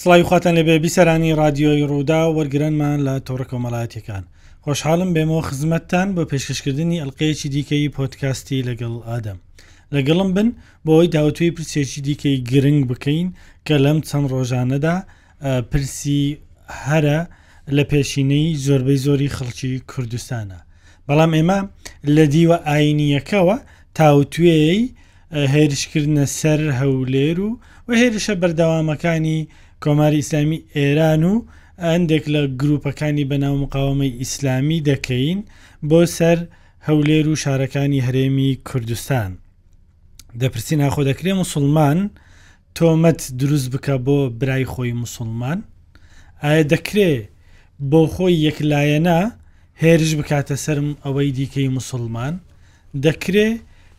سڵاوی خواتان لێبێ بیسەرانی ڕادیۆی ڕووداو وەرگرانمان لە تۆڕە کۆمەڵایەتیەکان خۆشحاڵم بێمەوە خزمەتتان بۆ پێشکەشکردنی ئەلقەیەکی دیکەی پۆدکاستی لەگەڵ ئادەم لەگەڵم بن بۆ ئەوی داوەتوی پرسێکی دیکەی گرنگ بکەین کە لەم چەند ڕۆژانەدا پرسی هەرە لە پێشینەی زۆربەی زۆری خەڵکی کوردستانە بەڵام ئێمە لە دیوە ئاینیەکەوە تاوتوێی هێرشکردنە سەر هەولێر و و هێرشە بەردەوامەکانی کۆماری ئیسلامی ئێران و هەندێک لە گروپەکانی بەناو مقاوەمەی ئیسلامی دەکەین بۆ سەر هەولێر و شارەکانی هەرێمی کوردستان دەپرسی ناخۆ دەکرێ مسلمان تۆمەت دروست بکە بۆ برای خۆی مسلمان ئایا دەکرێ بۆ خۆی یەکلایەنە هێرش بکاتە سرم ئەوەی دیکەی مسلمان دەکرێ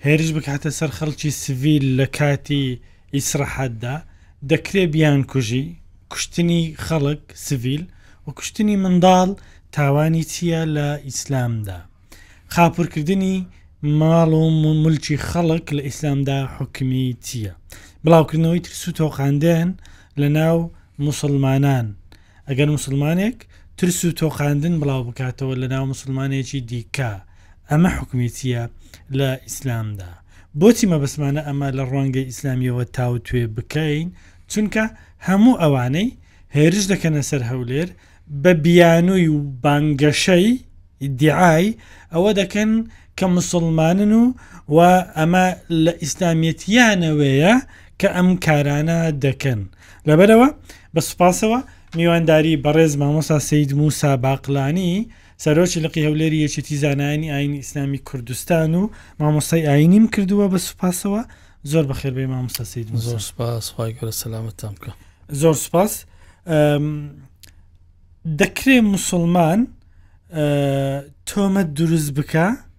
هێرش بکاتە سەر خەڵکی سڤیل لە کاتی ئیسرەحاتدا، دەکرێ بیانکوژی، کوشتنی خەڵک، سڤیل، و کوشتنی منداڵ تاوانی چییە لە ئیسلامدا؟ خاپوورکردنی ماڵ و مولکی خەڵک لە ئیسلامدا حوکمی چییە؟ بڵاوکردنەوەی ترس و تۆقاندن لەناو موسڵمانان، ئەگەر موسڵمانێک ترس و تۆقاندن بڵاو بکاتەوە لە ناو موسڵمانێکی دیکە ئەمە حوکمی چیە لە ئیسلامدا بۆچی مەبەستمانە ئەمە لە ڕوانگەی ئیسلامیەوە تاوتوێ بکەین چونکە هەموو ئەوانەی هێرش دەکەنە سەر هەولێر بە بیانووی و بانگەشەی دیعای ئەوە دەکەن کە مسلمانن و و ئەمە لە ئیسلامیەتیانەوەیە کە ئەم کارانە دەکەن لەبەرئەوە بە سوپاسەوە میوانداری بەڕێز مامۆسا سید موسا باقلانی سەرۆکی لقی هەولێری یەکێتی زانایانی ئاینی ئیسلامی کوردستان و مامۆستای ئاینیم کردووە بە سوپاسەوە زۆر بەخێر بێ مامۆستا سید موسا. زۆر سپاس خی گەورە سەلامەتتان بکە زۆر سپاس ئەم، دەکرێ مسلمان ئە، تۆمەت دروست بکە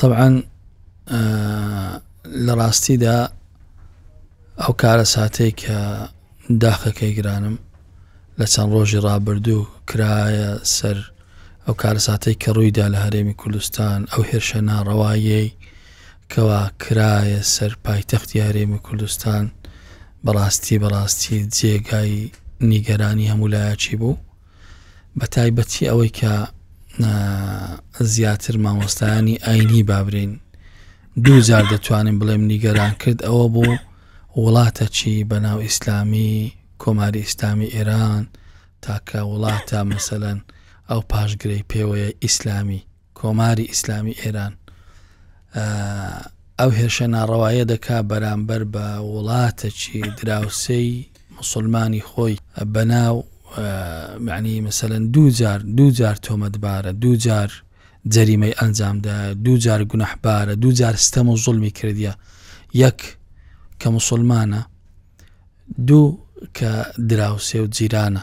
طبعاً لە ڕاستیدا ئەو کارە ساتەی کە داخەکەی گرانم لە چەند ڕۆژی ڕابردوو کرایە سەر ئەو کارساتەی کە ڕوویدا لە هەرێمی کوردستان ئەو هێرشە ناڕەوایەی کەوا کرایە سەر پایتەختی هەرێمی کوردستان بەڕاستی بەڕاستی جێگای نیگەرانی هەمولایەکی بوو بە تایبەتی ئەوەی کە زیاتر مامۆستایانی ئاینی بابرین دوو جار دەتوانین بڵێم نیگەران کرد ئەوە بوو وڵاتە چی بەناو ئیسلامی کۆماری ئیسلامی ئێران تاکە وڵاتە مەسەەن ئەو پاشگرەی پێوەیە ئیسلامی کۆماری ئیسلامی ئێران ئەو هێرشە ناڕەوایە دەکا بەرامبەر بە وڵاتەکی دراوسێی مسلمانی خۆی بەناو معنی مەسەن دوو جار دوو جار تۆمەتبارە دوو جار جەریمەی ئەنجامدا دوو جار گونەحبارە دوو جار ستەم و زڵمی کردە یەک کە مسلمانە دوو کە دراوسێ و جیرانە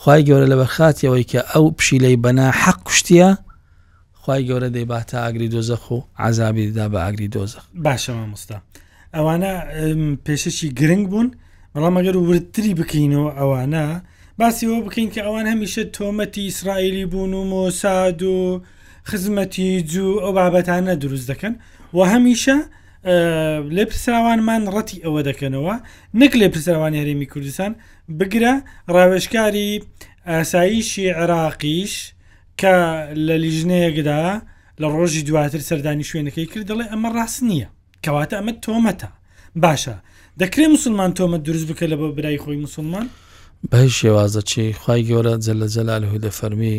خوای گەورە لەبەر خاتیەوەی کە ئەو پشیلەی بەنا حەق کوشتە خی گەورە دەی با تا ئاگری دۆزەخ و عذابیدا بە ئاگری دۆزەخ باشە مامۆستا ئەوانە پێشەکی گرنگ بوون بەڵام ئەگەر وردتری بکەینەوە ئەوانە باسیەوە بکەین کە ئەوان هەمیشە تۆمەتی ئیسرائیلی بوون و مۆساد و خزمەتی جوو ئەو بابەتانە دروست دەکەن و هەمیشە لێپسراوانمان ڕەتی ئەوە دەکەنەوە نەک لێپسراوانی هەرێمی کوردستان بگرە ڕاوێژکاری ئاسایشی عێراقیش کە لە لیژنەیەکدا لە ڕۆژی دواتر سەردانی شوێنەکەی کرد دەڵێ ئەمە ڕاست نییە کەواتە ئەمە تۆمەتە باشە دەکرێ مسلمان تۆمە دروست بکە لە بۆ برای خۆی مسلمان بەهی شێوازەچی خی گەورە جەل لە جەلال هو دەفەرمی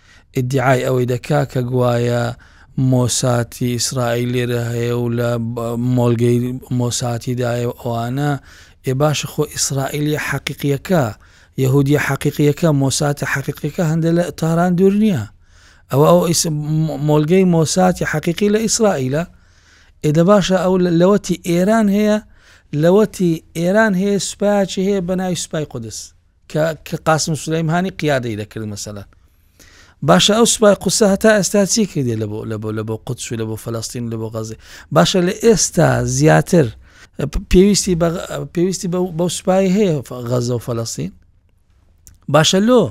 ئیدیعای ئەوەی دەکا کە گوایە مۆساتی ئیسرائیل لێرە هەیە و لە مۆڵگەی مۆساتی دایە و ئەوانە ئێ باشە خۆ ئیسرائیلی حەقیقیەکە یهودیە حەقیقیەکە مۆساتە حەقیقیەکە هەندە لە تاران دوور نییە ئەوە ئەو مۆلگەی مۆساتی حەقیقی لە ئیسرائیلە ئێدە باشە ئەو لەوەتی ئێران هەیە لەوەتی ئێران هەیە سوپاچی هەیە بەناوی سوپای قودس کە کە قاسم سولەیمهانی قیادەی دەکرد مەسەلەن باشە ئەو سوپای قوسە هەتا ئێستا چی کردێ لە بۆ لە بۆ لە بۆ قوتس و لە بۆ فەلستین لە بۆ غەزێ باشە لە ئێستا زیاتر پێویستی پێویستی بەو سوپای هەیە غەزە و فەلستین باشە لۆ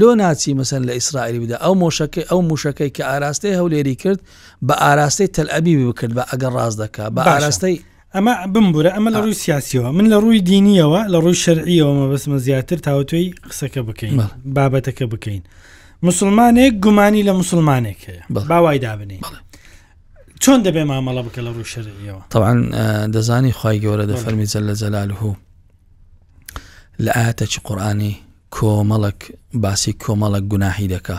لۆ ناچی مەسەن لە ئیسرائیلی بدا ئەو مۆشەکەی ئەو موشەکەی کە ئاراستەی هەولێری کرد بە ئاراستەی تەلئەبی بکرد بە ئەگەر ڕاست دەکا بە ئاراستەی ئەمە بمبورە ئەمە لە ڕووی سیاسیەوە من لە ڕووی دینیەوە لە ڕووی شەرعیەوە مەبستمە زیاتر تاوتۆی قسەکە بکەین بابەتەکە بکەین مسلمانێک گومانی لە مسلمانێک هەیە باوای دابنی چۆن دەبێ مامەڵە بکە لە ڕوو شەرعیەوە تاوان دەزانی خی گەورە دە فەرمی جەل لە جەلال هو لە ئاەتە چ قورآانی کۆمەڵک باسی کۆمەڵک گوناهی دەکە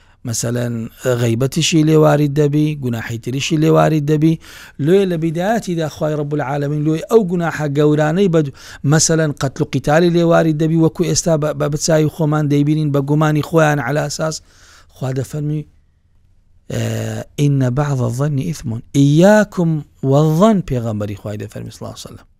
مەسەلەن غەیبەتیشی لێ وارد دەبی گوناحی تریشی لێ وارد دەبی لۆیە لە بیدایەتیدا خوای رب العالمین لۆی ئەو گوناحە گەورانەی بە مەسەلەن قەتل و قیتالی لێ وارد دەبی وەکو ئێستا بە بچوی خۆمان دەیبینین بە گومانی خۆیان على اساس خوا دەفەرمی ئینە بعض الظن ئیثمون ئیاکم والظن پێغەمبەری خوای دەفەرمی صلی الله عليه وسلم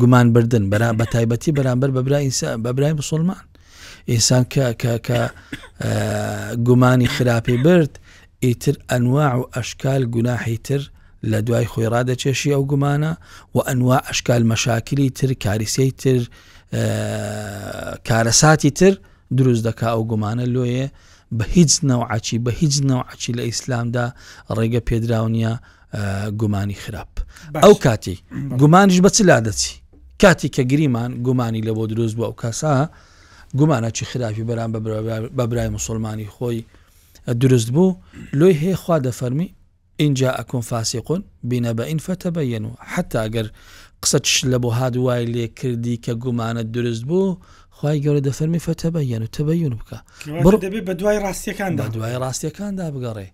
گومان بردن بەرام بە تایبەتی بەرامبەر بە برای بە برای مسلمان ئینسان کە کە کە گومانی خراپی برد ئیتر ئەنوا و ئەشکال گوناحی تر لە دوای خۆی ڕادەچێشی ئەو گومانە و ئەنوا ئەشکال مەشاکری تر کاریسەی تر کارەساتی تر دروست دەکا ئەو گومانە لۆیە بە هیچ نەوعچی بە هیچ نەوعچی لە ئیسلامدا ڕێگە پێدراونە گومانی خراپ ئەو کاتی گومانیش بە چ لا دەچی کاتی کە گریمان گومانی لە بۆ دروست بووە ئەو کاسە گومانە چی خراپی بەرام بە برای مسلمانی خۆی دروست بوو لۆی هەیە خوا دەفەرمی اینجا ئەکۆن فاسیقون بینە بە ئین فەتەبەن و حتا ئەگەر قسە چش لە بۆ هاات وای لێ کردی کە گومانە دروست بوو خی گەورە دەفەرمی فەتەبەن و تەبەیون بکە بڕ دەبێت بە دوای ڕاستیەکان بە دوای ڕاستیەکاندا بگەڕێ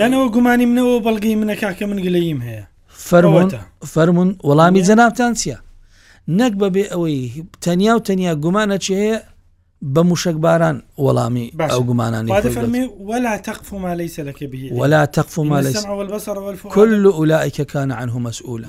یانەوە گومانی منەوە بەڵگەی منە کاکە من گلەیم هەیە فەرمونتە فەرمونون وەڵامی جەنابان چییە نەک بەبێ ئەوەی تەنیا و تەنیا گومانە چی هەیە بە موشک باران وەڵامی ئەو گومانانی ولا تەقفما لەی سەلەکە بی ولا تەقفما لەس كل ئولائیکەکان عنه مسئولە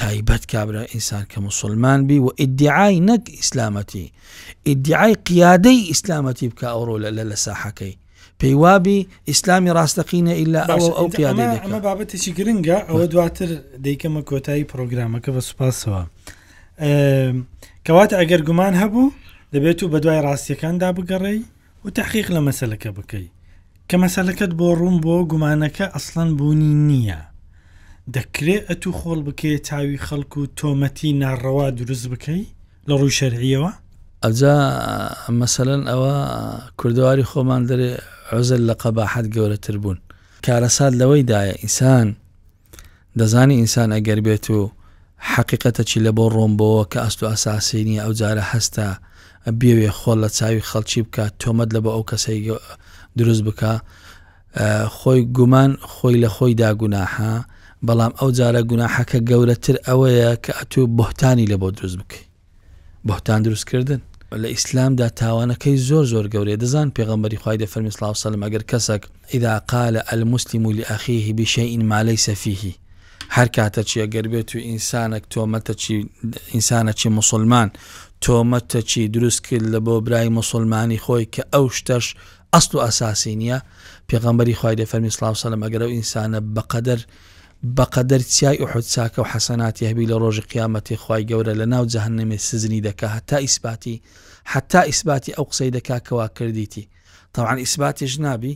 تایبەت کابرا ئینسان کە موسڵمان بی و ئیدعای نەک ئیسلامەتی ئیدعای قیادەی ئیسلامەتی بکە ئەو ڕۆ لە لە ساحەکەی پێیوابی ئیسلامی ڕاستەقینە ئیلا ئەو قیادی ئەمە بابەتێکی گرنگە ئەوە دواتر دیکەمە کۆتایی پرۆگرامەکە بە سوپاسەوە کەواتە ئەگەر گومان هەبوو دەبێت و بەدوای ڕاستیەکاندا بگەڕێی و تەحقیق لە مەسەلەکە بکەی کە مەسەلەکەت بۆ ڕوون بۆ گومانەکە ئەسڵەن بوونی نییە دەکرێ ئەتوو خۆڵ بکەیە چاوی خەڵک و تۆمەتی ناڕەوا دروست بکەی لە ڕووی شەرعیەوە ئەجا مەسەلەن ئەوە کوردەواری خۆمان دەرێ عزل لە قەباحەت گەورەتر بوون کارەسات لەوەی دایە ئیسان دەزانی ئینسان ئەگەر بێت و حەقیقەتە چی لە بۆ ڕۆمبۆوە کە ئەست و ئەساسی نییە ئەو جارە هەستە بێوێ خۆل لە چاوی خەڵکی بکات تۆمەت لە بۆ ئەو کەسەی دروست بکە خۆی گومان خۆی لە خۆی داگوناحە بەڵام ئەو جارە گوناحەکە گەورەتر ئەوەیە کە ئەتوو بهتانی لە بۆ دروست بکەیت بهتان دروست کردن. لە ئیسلامدا تاوانەکەی زۆر زۆر گەورەیە دەزان پێغەمبەری خوای دەفەرمی صلی اللە وسلم ئەگەر کەسەک اذا قال المسلم لاخیه بشیء ما لیس فیه هەر کاتەچی ئەگەر بێت و ئینسانەک تۆمەتەچی ئینسانەچی مسلمان تۆمەتەچی دروست کرد لە بۆ برای مسلمانی خۆی کە ئەو شتەش ئەسڵ و ئەساسی نییە پێغەمبەری خوای دەفەرمی صلی اللە وسلم ئەگەر ئەو ئینسانە بەقەدەر بەقەدەر چیای ئوحود چاکە و حەسەناتی هەبی لە ڕۆژی قیامەتی خوای گەورە لە ناو جەهەنەمی سجنی دەکا هەتا ئیسباتی حەتا ئیسباتی ئەو قسەی دەکا کەوا کردیتی تەوعەن ئیسباتیش نابی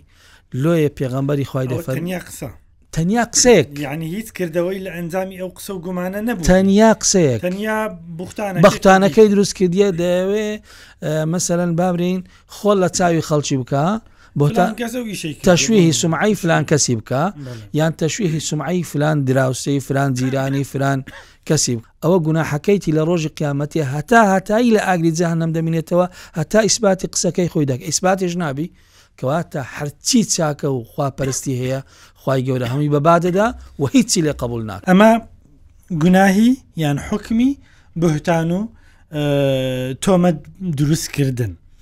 لۆیێ پێغەمبەری خوای دەفەر تەنیا قسە تەنیا قسەیەک یعنی هیچ کردەوەی لە ئەنجامی ئەو قسە و گومانە نەبوو تەنیا قسەیەک تەنیا بختانە بختانەکەی دروست کردیە دەوێ مەسەرەن بابرین خۆل لە چاوی خەڵکی بکە بۆ تا تەشویهی سمعی فلان کەسی بکە یان تەشویهی سمعی فلان دراوسەی فران جیرانی فران کەسی ئەوە گوناحەکەیتی لە ڕۆژی قیامەتی هەتا هاتایی لە ئاگری جاهنم دەمینێتەوە هەتا ئیسباتی قسەکەی خۆی دەک ئیسباتێش نابی کەواتە هەرچی چاکە و خواپەرستی هەیە خی گەورە هەمی بەبادەدا و هیچی لێ قبول ناک ئەمە گوناهی یان حکمی بهتان و تۆمە دروستکردن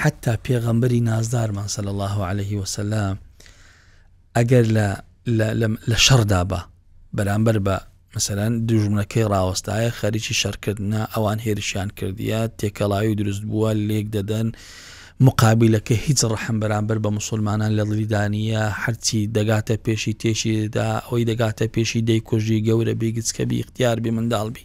حەتتا پێغەمبەری نازدارمان سەل الله عليه وسلام ئەگەر لە شەڕدا بە بەرامبەر بە مەسەرەن دوژمنەکەی ڕاوەستایە خەریکی شەرکردە ئەوان هێرشیان کردیە تێکەڵاوی دروست بووە لێک دەدەن مقابلەکە هیچ ڕەحم بەرامبەر بە مسلمانان لە دڵیدانە هەرچی دەگاتە پێشی تێشیدا ئەوەی دەگاتە پێشی دەیکۆژی گەورە بێگچکە بی اختیار بێ منداڵ بی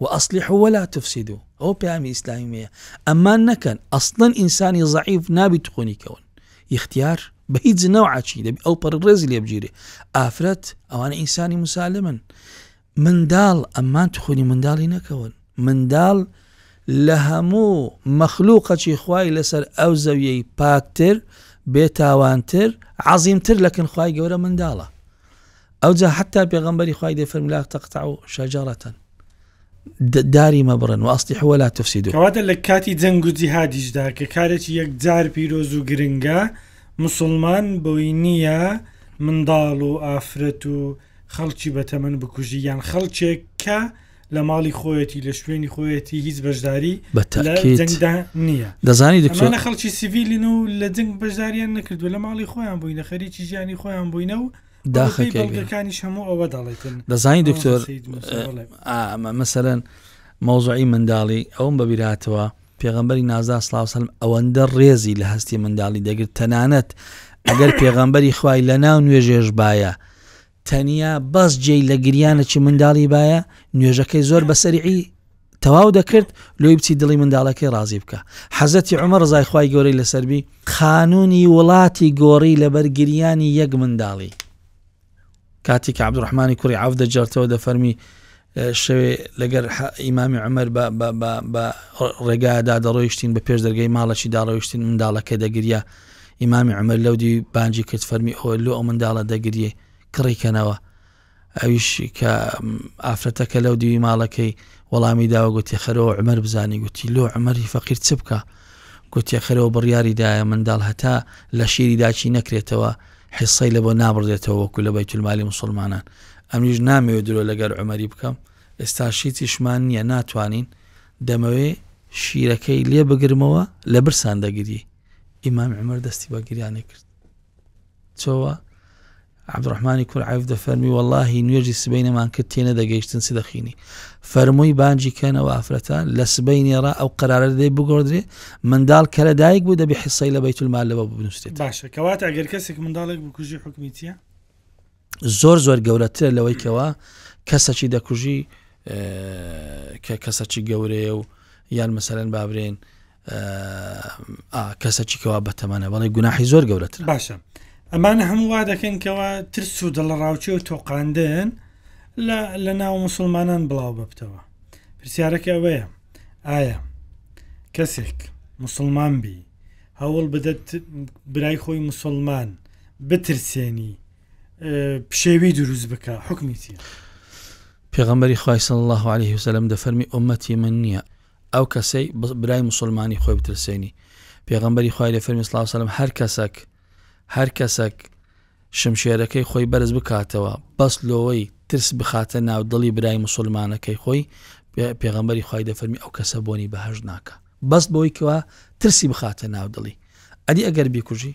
و اصلحو ولا تفسدو ئەوە پەیامی ئیسلامی مەیە ئەمان نەکەن ئەسڵەن ئینسانی زەعیف نابی تخۆنی کەون یختیار بە هیچ نەوعچی دەبی ئەو پەر ڕێزی لێ بگیرێ ئافرەت ئەوانە ئینسانی مسالمن منداڵ ئەمان تخۆنی منداڵی نەکەون منداڵ لە هەموو مەخلوقەچی خوای لەسەر ئەو زەویەی پاکتر بێتاوانتر عظیمتر لەکن خوای گەورە منداڵە ئەوجا حەتتا پێغەمبەری خوای دێ فەرمی لا تقطعوا شجرة داری مەبڕن و ئەستی حوە لا تفسید و کەواتە لە کاتی جەنگ و جیهادیشدا کە کارێکی یەکجار پیرۆز و گرنگە موسڵمان بۆی نییە منداڵ و ئافرەت و خەڵکی بەتەمەن بکوژی یان خەڵکێک کە لە ماڵی خۆیەتی لە شوێنی خۆیەتی هیچ بەشداری بە تاکید جەنگدا نییە دەزانی دکتۆر ئەمانە خەڵکی سیڤیلن و لە جەنگ بەشداریان نەکردو لە ماڵی خۆیان بووینە خەریکی ژیانی خۆیان بووینە و داخەکەیگەکانیش هەموو ئەوە دەڵێتن دەزانی دکتۆر مەسەرەن مەوزعی منداڵی ئەوم بەبیراتەوە پێغمبەری نازدا سلااوسلم ئەوەندە ڕێزی لە هەستی منداڵی دەگرت تەنانەت ئەگەر پێغمبەری خوای لە ناو نوێژێش باە تەنیا بەس جێی لە گریانە چی منداڵی باە نوێژەکەی زۆر بەسەریعی تەواو دەکرد لۆی بچی دڵی منداڵەکەی ڕازی بکە حەزەتی عمە ڕزای خی گەورەی لەسەربی خانونی وڵاتی گۆڕی لەبەر گریانی یەک منداڵی کاتی کە عبدڕحمانی کوڕی عاف دەجارتەوە دەفەرمی شەوێ لەگەر ئیمامی عمر بە ڕێگادا دەڕۆیشتین بە پێش دەرگەی ماڵەکی داڕۆیشتین منداڵەکە دەگریا ئیمامی عمر لەودی بانجی کرد فەرمی ئەوە لۆ ئەو منداڵە دەگریێ کڕیکەنەوە ئەویش کە ئافرەتەکە لەو دیوی ماڵەکەی وەڵامی داوە گوتی خەرەوە عمەر بزانی گوتی لۆ عمەری فەقیر چ بکە گوتیە خەرەوە بڕیاری دایە منداڵ هەتا لە شیری داچی نەکرێتەوە حیسەی لە بۆ نابڕێتەوە وەکو لە بەیتولمالی مسلمانان ئەمنیش نامەوێت درۆ لەگەر عمەری بکەم ئێستا شیتیشمان نییە ناتوانین دەمەوێ شیرەکەی لێ بگرمەوە لە برسان دەگری ئیمام عمر دەستی بە گریانێ کرد چۆوە عەبدولڕەحمانی کوڕ عەوف دەفەرمی وەڵاهی نوێژی سبەینەمان کرد تێ نەدەگەیشتن چ دەخینی فەرمووی بانجی کەنەوە ئافرەتان لە سبەینێڕا ئەو قەرارە دەی بگۆدرێ منداڵ کە لە دایک بوو دەبێ حیسەی لە بەیت المال لەوە بنووسێت باشە کەواتە ئەگەر کەسێک منداڵێک بکوژی حکمی چییە زۆر زۆر گەورەترە لەوەی کەەوە کەسەکی دەکوژی کە کەسەکی گەورەیە و یان مەسەرەن بابرێن کەسەکی کەوا بەتەمانە بەڵێ گوناحی زۆر گەورەتر باشە ئەمانە هەموو وا دەکەن کەەوە ترس و دڵە ڕاوچێ و تۆقااندن لە ناو مسلمانان بڵاو ببتەوە پرسیارەکە ئەوەیە ئایا کەسێک مسلمان بی هەوڵ بدەت برای خۆی مسلمان بترسێنی پشێوی دروست بکە حکمی چی پێغەمبەری خی سەڵ الله عليه وسلم دەفەرمی ئۆمەتی من نییە ئەو کەسەی برای موسوڵمانی خۆی بترسێنی پێغەمبەری خوای لێ فەرمی سڵاو سەلم هەر کەسەک هەر کەسەک شمشێرەکەی خۆی بەرز بکاتەوە بەس لۆوەی ترس بخاتە ناو دڵی برای مسلمانەکەی خۆی پێغەمبەری خی دەفەرمی ئەو کەسە بۆنی بەهش ناکە بەست بۆی کەوا ترسی بخاتە ناو دڵی ئەدی ئەگەر بیکوژی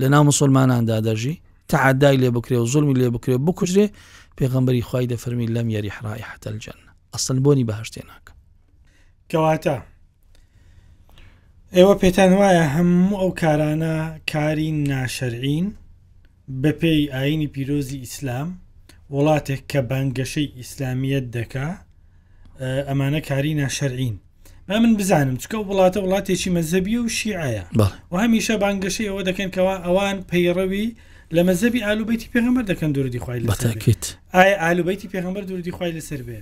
لەناو موسوڵماناندا دەژی تەعەدای لێ بکرێ و زوڵمی لێ بکرێ و بکوژرێ پێغەمبەری خوای دەفەرمی لەم یەری حڕای حەتەلجەن ئەسڵن بۆنی بەهشتێ ناکە کەواتە ئێوە پێتان وایە هەموو ئەو کارانە کاری ناشەرعین بەپێی ئاینی پیرۆزی ئیسلام وڵاتێک کە بانگەشەی ئیسلامیت دەکا ئەمانە کاری ناشەرعین ما من بزانم چکە و وڵاتە وڵاتێکی مەزەبی و شیعەیە و هەمیشە بانگەشەی ئەوە دەکەن کەوا ئەوان پەیڕەوی لە مەزەبی ئالوبەتی پێغەمبەر دەکەن دوردی خوای لەتاکێت ئایا ئالوبەتی پێغەمبەر دوردی خوای لەسەر بێ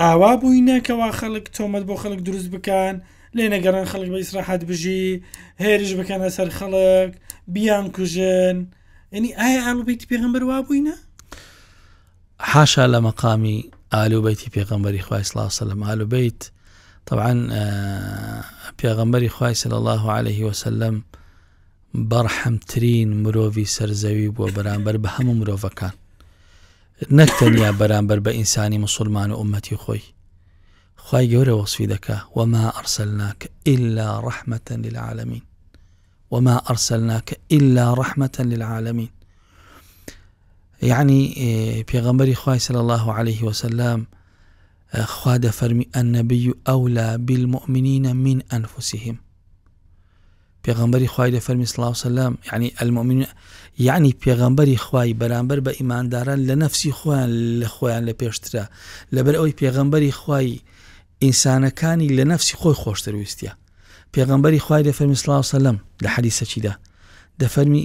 ئاوا بووینە کەوا خەڵک تۆمەت بۆ خەڵک دروست بکەن لێ نەگەڕن خەڵک بە ئیسراحەت بژی هێرش بکەنە سەر خەڵک بیان کوژن ینی ئایا ئالوبەتی پێغەمبەر وا بووینە حاشا لە مەقامی ئالو بەیتی پێغمبەری خوای سلااو سەلم ئالو بیت طبعاان پێغمبەری خوای سل الله عليه وسلم بەڕحەمترین مرۆڤی سەرزەوی بووە بەرامبەر بە هەموو مرۆڤەکان نەک تەنیا بەرامبەر بە ئینسانی مسلمان و ئومەتی خۆی خی گەورە وەصفی دەکا وما ئەرسلناک إلا رحمة للعالمین وما ئەرسلناکە إلا رحمة للعالمین یەعنی پێغەمبەری خوای صلی اللە علیه وسلم خوا دەفەرمی النبی اولا بالمؤمنین من انفسهم پێغەمبەری خوای دەفەرمی صلی الله وسلم یعنی المؤمنین یعنی پێغەمبەری خوای بەرامبەر بە ئیمانداران لە نەفسی خۆیان لە خۆیان لە پێشترە لەبەر ئەوی پێغەمبەری خوای ئینسانەکانی لە نەفسی خۆی خۆشتر ویستە پێغەمبەری خوای دەفەرمی صلی الله وسلم لە حەدیسەچیدا دەفەرمی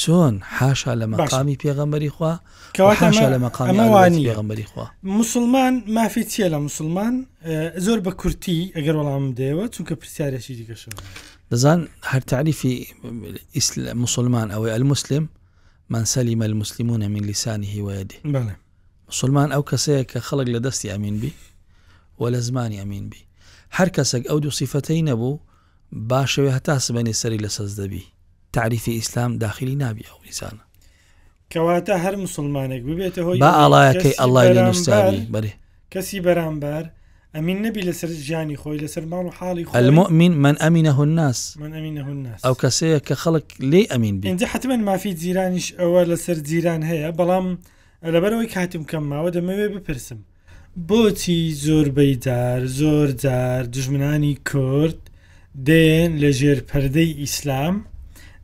چۆن حاشا لە مەقامی پێغەمبەری خوا حاشا لە مەقامی پێغەمبەری خوا مسلمان مافی چیە لە مسلمان زۆر بە کورتی ئەگەر وەڵام دەیەوە چونکە پرسیارێکی دیگەش دەزان هەر تعریفی مسلمان ئەوەی المسلم من سلم المسلمون من لسانی هیوایدی مسلمان ئەو کەسەیە کە خەڵک لە دەستی ئەمین بی و لە زمانی ئەمین بی هەر کەسێک ئەو دوو سیفەتەی نەبوو باشەوێ هەتا سبەینێ سەری لە سەز دەبی تەعریفی ئیسلام داخیلی نابی ئەو میزانە. کەواتە هەر موسڵمانێک ببێتە هۆی با ئەوەی ئاڵایەکەی کەسی ئەڵای لێ نووسراوی بەرامبەر بەرێ کەسی بەرامبەر ئەمین نەبی لەسەر ژیانی خۆی لەسەر ماڵ و حاڵی خۆی المؤمن من امنه الناس من ئەمینە الناس ئەو کەسەیە کە خەڵک لێی ئەمین بی ئینجا حتمما مافی جیرانیش ئەوە لەسەر جیران هەیە بەڵام لەبەرەوەی کاتم کەم ماوە دەمەوێ بپرسم بۆچی زۆربەی جار زۆر جار دوژمنانی کورد دێن لە ژێر پەردەی ئیسلام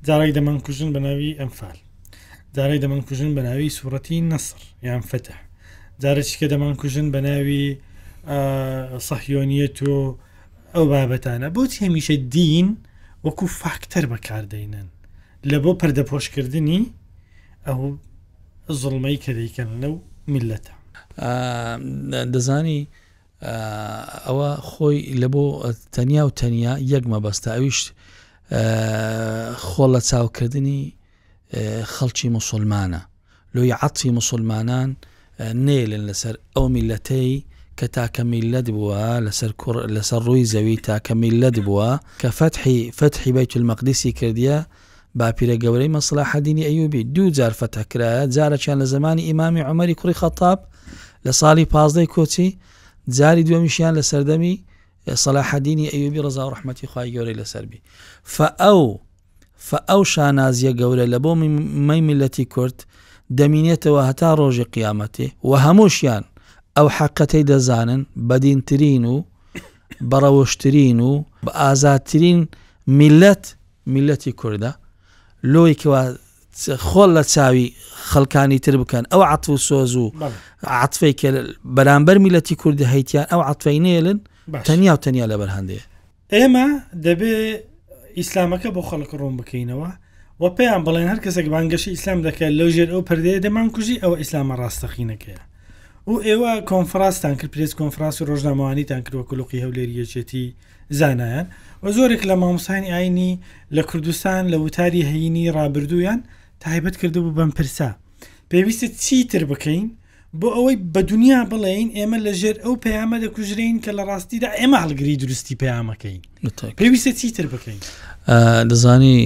جارێک دەمان کوژن بە ناوی ئەمفال جارێک دەمان کوژن بە ناوی سوورەتی نەسر یان فتح جارێکیکە دەمان کوژن بە ناوی سەحیۆنیە تۆ ئەو بابەتانە بۆچی هەمیشە دین وەکو فاکتەر بەکاردەینن لە بۆ پەردەپۆشکردنی ئەو زوڵمەی کە دەیکەن لەو میللەتە. دەزانی ئەوە خۆی لە بۆ تەنیا و تەنیا یەک مەبەستە ئەویش خۆڵە چاوکردنی خەڵکی مسلمانە لۆی عەتی مسلمانان نێلن لەسەر ئەو میلەتەی کە تاکە میلەت بووە لەسەر کوڕ لەسەر ڕووی زەوی تاکە میلەت بووە کە فەتحی فەتحی بەیت المەقدسی کردیە باپیرە گەورەی مەسڵاحەدینی ئەیوبی دوو جار فەتح کرایە جارەکیان لە زەمانی ئیمامی عومەری کوڕی خەتاب لە ساڵی پازدەی کۆچی جاری دووەمیشیان لە سەردەمی سەلاحەدینی ئەیوبی ڕزا و ڕحمەتی خی گەورەی لەسەربی فە ئەو فە ئەو شانازیە گەورە لە بۆ مەی میلەتی کورد دەمینێتەوە هەتا ڕۆژی قیامەتێ و هەمووشیان ئەو حەقەتەی دەزانن بەدینترین و بەڕەوشترین و بە ئازادترین میلەت میللەتی کوردە لۆی کەوا خۆڵ لە چاوی خەڵکانی تر بکەن ئەو عتف و سۆز و عتفەی کە بەرامبەر میلەتی کوردی هەیتیان ئەو عتفەی نێلن تەنیا و تەنیا لە بەرهندێ ئێمە دەبێ ئیسلامەکە بۆ خەڵک ڕوون بکەینەوە و پێیان بڵێن هەر کەسێک بانگەشی ئیسلام دەکەن لەو ژێر ئەو پردەیە دەمان کوژی ئەوە ئیسلامە ڕاستەقینەکەیە و ئێوە کۆنفراستان کرد پرێس کۆنفراسی ڕۆژنامەوانیتان کردوە کلوقی هەولێریەچێتی زانایان و زۆرێک لە مامۆستایانی ئایینی لە کوردستان لە وتاری هەینی ڕابردوویان تایبەت کردبوو بەم پرسە، پێویستە چیتر بکەین بۆ ئەوەی بە دونیا بڵێین ئێمە لە ژێر ئەو پەیامە دەکوژرێین کە لە ڕاستیدا ئێمە هەڵگری دروستی پەیامەکەین پێویستە چیتر بکەین دەزانی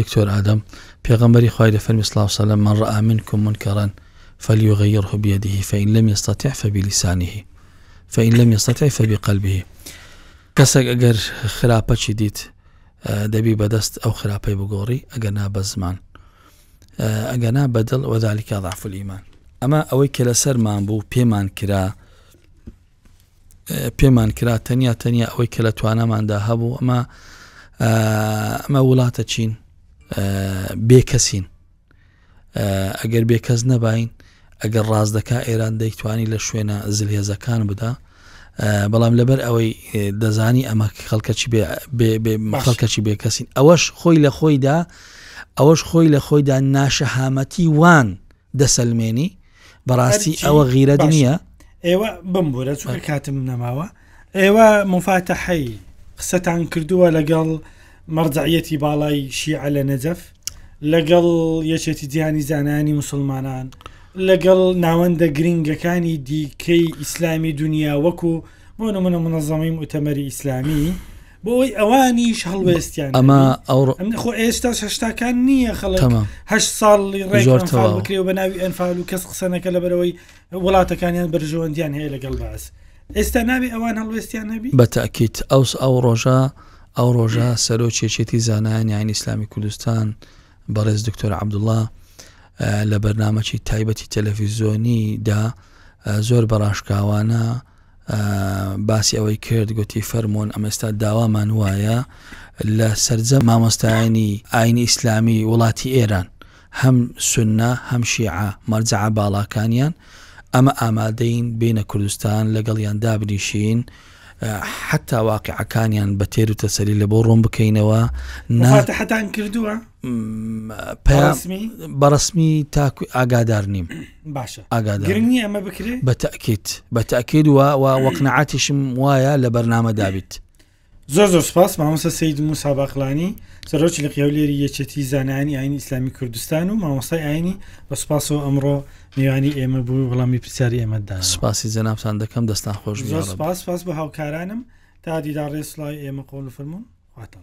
دکتۆر ئادەم پێغەمبەری خوای لە فەرمی سلااو سەلم من ڕامنکم منکەڕەن فەلیۆغەیڕ هەبیەدیهی فەین لەم ێستاتیع فەبیلیسانیهی فإن لم يستطع فبقلبه کەسێک ئەگەر خراپەچی دیت دەبی بەدەست ئەو خراپەی بگۆڕی ئەگەر نا بە زمان ئەگەر نا بەدڵ وەدالیکا ضعف الإيمان ئەمە ئەوەی کە لەسەرمان بوو پێمان کرا پێمان کرا تەنیا تەنیا ئەوەی کە لە توانەماندا هەبوو ئەمە ئەمە وڵاتە چین بێکەسین ئەگەر بێ کەس نەبین ئەگەر ڕاز دەکا ئێران دەیتوانی لە شوێنە زلهێزەکان بدا بەڵام لەبەر ئەوەی دەزانی ئەمە خەڵکەچی خەڵکەچی بێ کەسین ئەوەش خۆی لە خۆیدا ئەوەش خۆی لە خۆیدا ناشەهامەتی وان دەسەلمێنی بەڕاستی ئەوە غیرەت نییە ئێوە بمبورە چونکە کاتم نەماوە ئێوە موفاتەحەی قسەتان کردووە لەگەڵ مەرجەعیەتی باڵای شیعە لە نەجەف لەگەڵ یەکێتی جیهانی زانانی مسلمانان لەگەڵ ناوەندە گرنگەکانی دیکەی ئیسلامی دنیا وەکو بۆ نمونە منەظەمی متەمەری ئیسلامی بۆی ئەوانیش هەڵوێستیان ئەمە ئەو خۆ ئێستا هەشتاکان نییە خەڵک هه ساڵی ڕێژۆرتەوە بکرێ و بە ناوی ئەنفال و کەس قسەنەکە لەبەرەوەی وڵاتەکانیان بەرژەوەندیان هەیە لەگەڵ باس ئێستا نابێ ئەوان هەڵوێستیان هەبی؟ بە تەئکید ئەوس ئەو ڕۆژە ئەو ڕۆژە سەرۆکی یەکێتی زانایانی ئاینی ئیسلامی کوردستان بەڕێز دکتۆر عەبدوڵڵا لە بەرنمەکی تایبەتی تەلەڤیزیۆنی دا زۆر بەڕاشکاوانە باسی ئەوەی کرد گوتی فەرمونون ئەمێستا داوامان وایە لە سرجە مامۆستایانی ئاینی ئیسلامی وڵاتی ئێران هەم سوننە هەم شیعە مەرجەعە باڵاکانیان ئەمە ئامادەین بێینە کوردستان لەگەڵیان دابنیشین حتا واقعەکانیان بە تێر و تەسەری لە بۆ ڕۆم بکەینەوە ناتەحتان کردووە بەڕسمی تاکو ئاگادار نیم باشە ئاگادار نیە ئەمە بکرێت بە تاکیت بە تاکید وە وەقنەعاتیشم وایە لە بەرنامە دابیت زۆر زۆر سپاس مامۆستا سید موسا باقلانی سەرۆکی لە قیاولێری یەکێتی زانانی ئاینی ئیسلامی کوردستان و مامۆستای ئاینی بە سپاسەوە ئەمڕۆ میوانی ئێمە بوو وەڵامی پرسیاری ئێمەدا سپاسی جەنابان دەکەم دەستان خۆش زۆر سپاس سپاس بە هاوکارانم تا دیدا ڕێسڵای ئێمە قۆڵ فەرمونون واتەڵ.